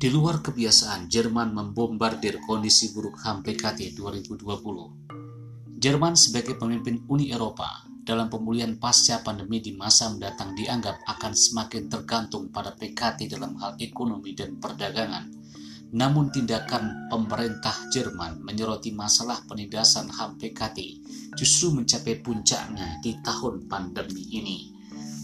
Di luar kebiasaan, Jerman membombardir kondisi buruk HAM PKT 2020. Jerman sebagai pemimpin Uni Eropa dalam pemulihan pasca pandemi di masa mendatang dianggap akan semakin tergantung pada PKT dalam hal ekonomi dan perdagangan. Namun tindakan pemerintah Jerman menyoroti masalah penindasan HAM PKT justru mencapai puncaknya di tahun pandemi ini.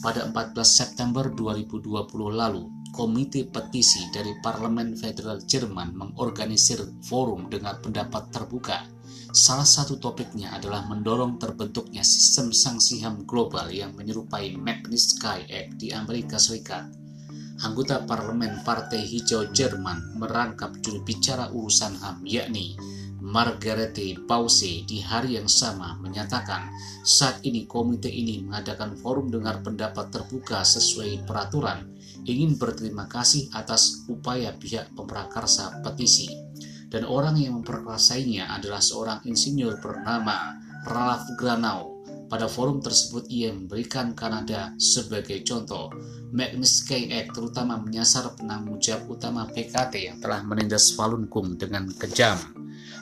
Pada 14 September 2020 lalu, Komite Petisi dari Parlemen Federal Jerman mengorganisir forum dengan pendapat terbuka. Salah satu topiknya adalah mendorong terbentuknya sistem sanksi HAM global yang menyerupai Magnitsky Act di Amerika Serikat. Anggota Parlemen Partai Hijau Jerman merangkap juru bicara urusan HAM yakni Margarete Pause di hari yang sama menyatakan saat ini komite ini mengadakan forum dengar pendapat terbuka sesuai peraturan ingin berterima kasih atas upaya pihak pemrakarsa petisi dan orang yang memperkasainya adalah seorang insinyur bernama Ralph Granau. Pada forum tersebut ia memberikan Kanada sebagai contoh. Magnitsky Act terutama menyasar penanggung jawab utama PKT yang telah menindas Falun Gong dengan kejam.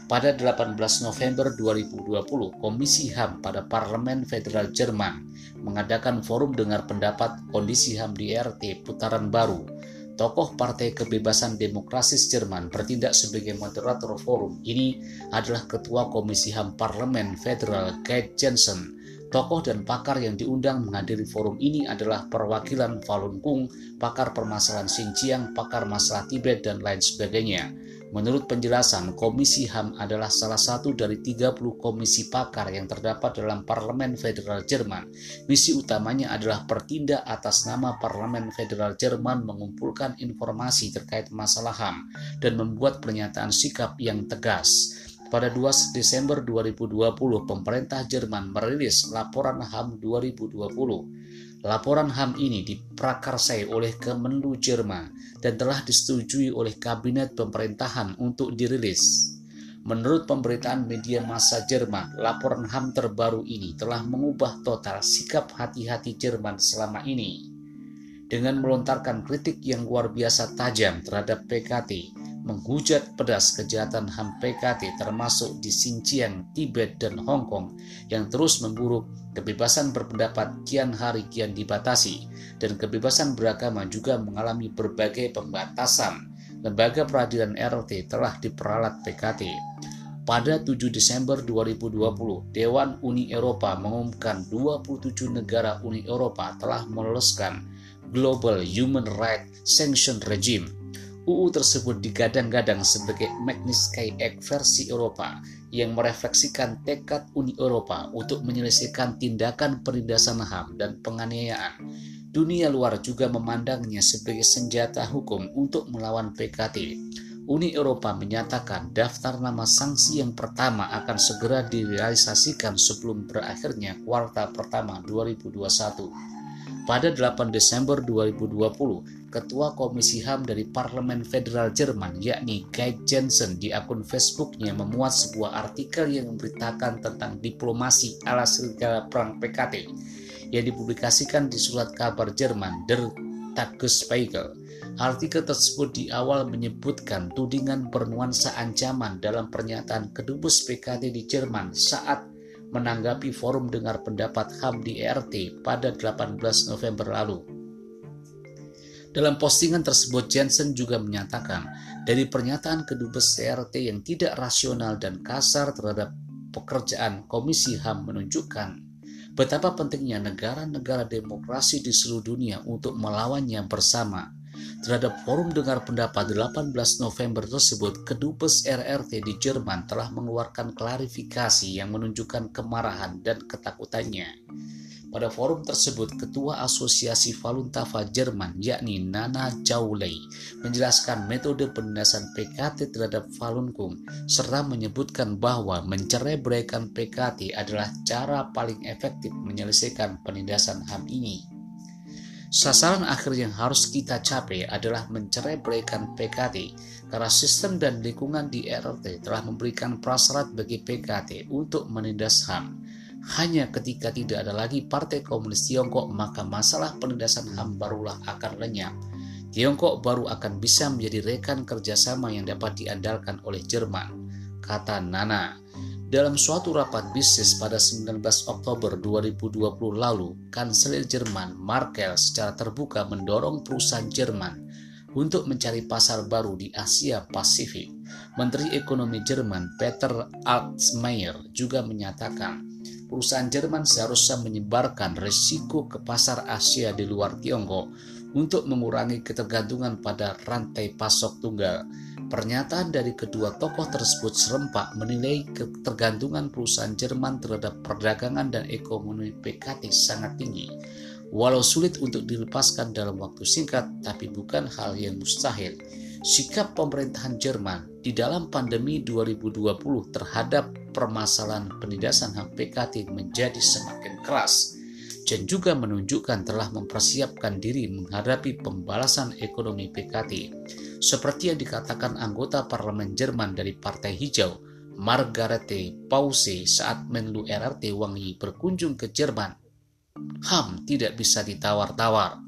Pada 18 November 2020, Komisi HAM pada Parlemen Federal Jerman mengadakan forum dengar pendapat kondisi HAM di RT putaran baru. Tokoh Partai Kebebasan Demokrasis Jerman bertindak sebagai moderator forum ini adalah Ketua Komisi HAM Parlemen Federal Gerd Jensen. Tokoh dan pakar yang diundang menghadiri forum ini adalah perwakilan Falun Gong, pakar permasalahan Xinjiang, pakar masalah Tibet, dan lain sebagainya. Menurut penjelasan, Komisi HAM adalah salah satu dari 30 komisi pakar yang terdapat dalam Parlemen Federal Jerman. Misi utamanya adalah bertindak atas nama Parlemen Federal Jerman mengumpulkan informasi terkait masalah HAM dan membuat pernyataan sikap yang tegas. Pada 2 Desember 2020, pemerintah Jerman merilis laporan HAM 2020 Laporan HAM ini diprakarsai oleh Kemenlu Jerman dan telah disetujui oleh Kabinet Pemerintahan untuk dirilis. Menurut pemberitaan media massa Jerman, laporan HAM terbaru ini telah mengubah total sikap hati-hati Jerman selama ini. Dengan melontarkan kritik yang luar biasa tajam terhadap PKT, menghujat pedas kejahatan HAM PKT termasuk di Xinjiang, Tibet, dan Hong Kong yang terus memburuk, kebebasan berpendapat kian hari kian dibatasi, dan kebebasan beragama juga mengalami berbagai pembatasan. Lembaga peradilan RT telah diperalat PKT. Pada 7 Desember 2020, Dewan Uni Eropa mengumumkan 27 negara Uni Eropa telah meloloskan Global Human Rights Sanction Regime UU tersebut digadang-gadang sebagai Magnitsky Act versi Eropa yang merefleksikan tekad Uni Eropa untuk menyelesaikan tindakan penindasan HAM dan penganiayaan. Dunia luar juga memandangnya sebagai senjata hukum untuk melawan PKT. Uni Eropa menyatakan daftar nama sanksi yang pertama akan segera direalisasikan sebelum berakhirnya kuartal pertama 2021. Pada 8 Desember 2020, Ketua Komisi HAM dari Parlemen Federal Jerman yakni Guy Jensen di akun Facebooknya memuat sebuah artikel yang memberitakan tentang diplomasi ala serigala perang PKT yang dipublikasikan di surat kabar Jerman Der Tagesspiegel. Artikel tersebut di awal menyebutkan tudingan bernuansa ancaman dalam pernyataan kedubes PKT di Jerman saat menanggapi forum dengar pendapat HAM di ERT pada 18 November lalu. Dalam postingan tersebut, Jensen juga menyatakan dari pernyataan kedubes ERT yang tidak rasional dan kasar terhadap pekerjaan Komisi HAM menunjukkan betapa pentingnya negara-negara demokrasi di seluruh dunia untuk melawannya bersama Terhadap forum dengar pendapat 18 November tersebut, Kedubes RRT di Jerman telah mengeluarkan klarifikasi yang menunjukkan kemarahan dan ketakutannya. Pada forum tersebut, Ketua Asosiasi Faluntafa Jerman, yakni Nana Jauley, menjelaskan metode penindasan PKT terhadap Falun Gong, serta menyebutkan bahwa mencerai beraikan PKT adalah cara paling efektif menyelesaikan penindasan HAM ini. Sasaran akhir yang harus kita capai adalah mencerai beraikan PKT karena sistem dan lingkungan di RRT telah memberikan prasyarat bagi PKT untuk menindas HAM. Hanya ketika tidak ada lagi Partai Komunis Tiongkok maka masalah penindasan HAM barulah akan lenyap. Tiongkok baru akan bisa menjadi rekan kerjasama yang dapat diandalkan oleh Jerman, kata Nana. Dalam suatu rapat bisnis pada 19 Oktober 2020 lalu, Kanselir Jerman Merkel secara terbuka mendorong perusahaan Jerman untuk mencari pasar baru di Asia Pasifik. Menteri Ekonomi Jerman Peter Altmaier juga menyatakan perusahaan Jerman seharusnya menyebarkan risiko ke pasar Asia di luar Tiongkok untuk mengurangi ketergantungan pada rantai pasok tunggal. Pernyataan dari kedua tokoh tersebut serempak menilai ketergantungan perusahaan Jerman terhadap perdagangan dan ekonomi PKT sangat tinggi. Walau sulit untuk dilepaskan dalam waktu singkat, tapi bukan hal yang mustahil. Sikap pemerintahan Jerman di dalam pandemi 2020 terhadap permasalahan penindasan HAM PKT menjadi semakin keras dan juga menunjukkan telah mempersiapkan diri menghadapi pembalasan ekonomi PKT. Seperti yang dikatakan anggota parlemen Jerman dari Partai Hijau, Margarete Pause saat Menlu RRT Wang Yi berkunjung ke Jerman. HAM tidak bisa ditawar-tawar.